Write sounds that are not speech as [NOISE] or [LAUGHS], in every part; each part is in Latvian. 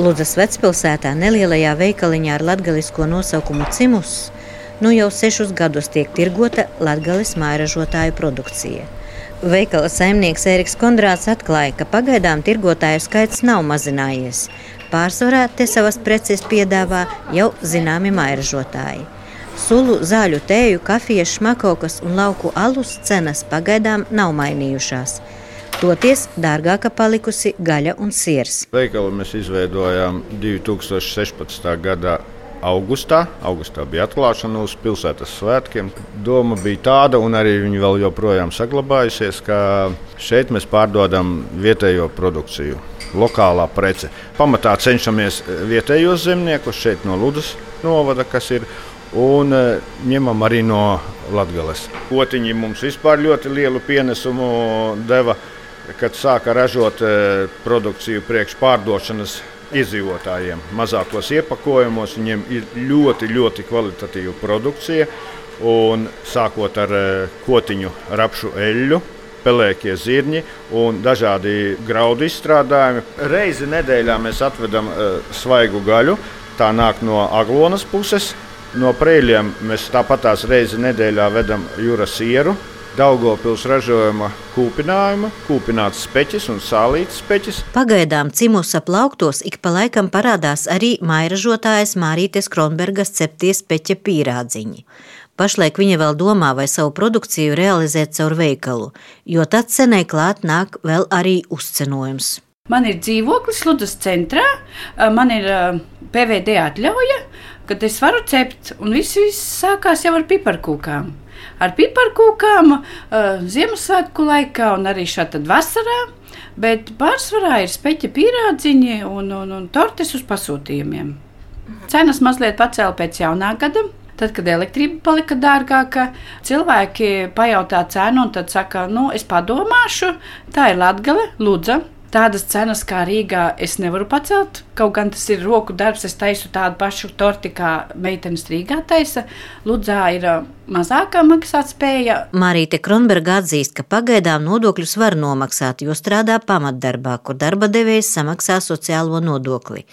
Ludzas vecpilsētā nelielajā veikaliņā ar latgalisko nosaukumu Cimus nu jau sešus gadus tiek tirgota latgalis mairažotāju produkcija. Veikala saimnieks Eriks Kondrāts atklāja, ka pagaidām tirgotāju skaits nav mazinājies. Pārsvarā te savas preces piedāvā jau zināmi mairažotāji. Sulu, zāļu tēju, kafijas, šmakokas un lauku alus cenas pagaidām nav mainījušās. Toties dārgāka palikusi gaļa un siers. Veikalu mēs izveidojām 2016. gadā augustā. Augustā bija atklāšana uz pilsētas svētkiem. Doma bija tāda, un arī viņa vēl joprojām saglabājusies, ka šeit mēs pārdodam vietējo produkciju. Lokālā prece. Pamatā cenšamies vietējos zemniekus šeit no Ludus novada, kas ir un e, ņemam arī no Latvijas. Potiņi mums vispār ļoti lielu pienesumu deva, kad sāka ražot e, produkciju priekš pārdošanas izdzīvotājiem. Mazākos iepakojumos viņiem ir ļoti, ļoti kvalitatīva produkcija. Un sākot ar eh, kotiņu, rapšu eļļu, pelēkie zirņi un dažādi graudu izstrādājumi. Reizi nedēļā mēs atvedam uh, svaigu gaļu. Tā nāk no aglonas puses. No prēļiem mēs tāpatās reizi nedēļā vedam jūras sieru, Daugopils ražojuma kūpinājuma, kūpināts speķis un sālītas speķis. Pagaidām cimusa plauktos ik pa laikam parādās arī mairažotājas Mārītes Kronbergas cepties peķa pīrādziņi. Pašlaik viņa vēl domā, vai savu produkciju realizēt caur veikalu, jo tad cenai klāt nāk vēl arī uzcenojums. Man ir dzīvoklis Ludus centrā, man ir PVD atļauja, kad es varu cept, un viss, viss sākās jau ar piparkūkām ar piparkūkām uh, Ziemassvētku laikā un arī šādi vasarā. Bet pārsvarā ir speķa pīrādziņi un, un, un tortes uz pasūtījumiem. Cenas mazliet pacēla pēc jaunā gada. Tad, kad elektrība palika dārgāka, cilvēki pajautā cenu un tad saka, nu, es padomāšu, tā ir Latgale, Lūdza, Tādas cenas kā Rīgā es nevaru pacelt. Kaut gan tas ir roku darbs, es taisu tādu pašu torti kā meitenes Rīgā taisa. Ludzā ir mazākā maksātspēja. Marīte Kronberga atzīst, ka pagaidām nodokļus var nomaksāt, jo strādā pamatdarbā, kur darba devējs samaksā sociālo nodokli.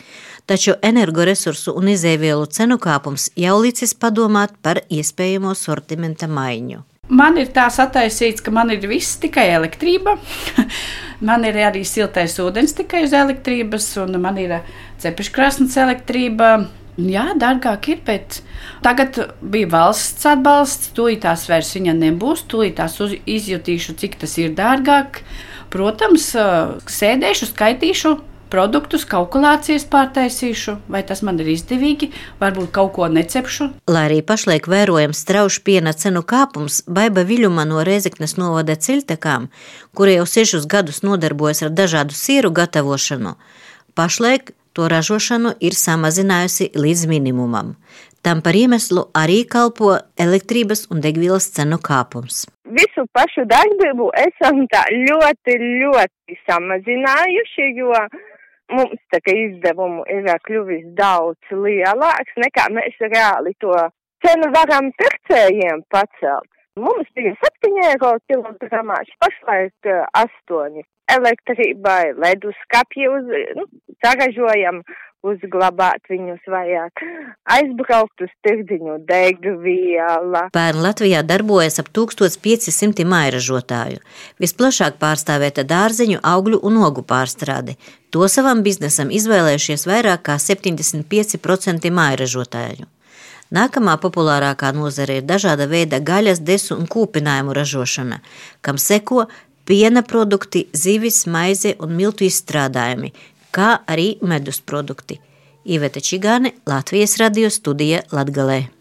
Taču energoresursu un izēvielu cenu kāpums jau licis padomāt par iespējamo sortimenta maiņu. Man ir tā sataisīts, ka man ir viss tikai elektrība. [LAUGHS] man ir arī siltais ūdens tikai uz elektrības, un man ir cepeškrāsnes elektrība. Jā, dārgāk ir, bet tagad bija valsts atbalsts. Tūlītās vairs viņa nebūs, tūlītās izjutīšu, cik tas ir dārgāk. Protams, sēdēšu, skaitīšu produktus, kalkulācijas pārtaisīšu, vai tas man ir izdevīgi, varbūt kaut ko necepšu. Lai arī pašlaik vērojams strauši piena cenu kāpums, Baiba Viļuma no Rezeknes novada ciltekām, kura jau sešus gadus nodarbojas ar dažādu sieru gatavošanu, pašlaik to ražošanu ir samazinājusi līdz minimumam. Tam par iemeslu arī kalpo elektrības un degvielas cenu kāpums. Visu pašu darbību esam tā ļoti, ļoti samazinājuši, jo mums tā kā izdevumu ir kļuvis daudz lielāks nekā mēs reāli to cenu varam pircējiem pacelt. Mums bija 7 eiro kilogramā, pašlaik 8. Elektrībai, leduskapji uz, nu, saražojam uzglabāt viņus vajag, aizbraukt uz tirdziņu degviela. Pērn Latvijā darbojas ap 1500 mairažotāju. Visplašāk pārstāvēta dārzeņu, augļu un ogu pārstrāde. To savam biznesam izvēlējušies vairāk kā 75% mairažotāju. Nākamā populārākā nozare ir dažāda veida gaļas, desu un kūpinājumu ražošana, kam seko piena produkti, zivis, maize un miltu izstrādājumi, kā arī medus produkti. Iveta Čigāne, Latvijas radio studija Latgalē.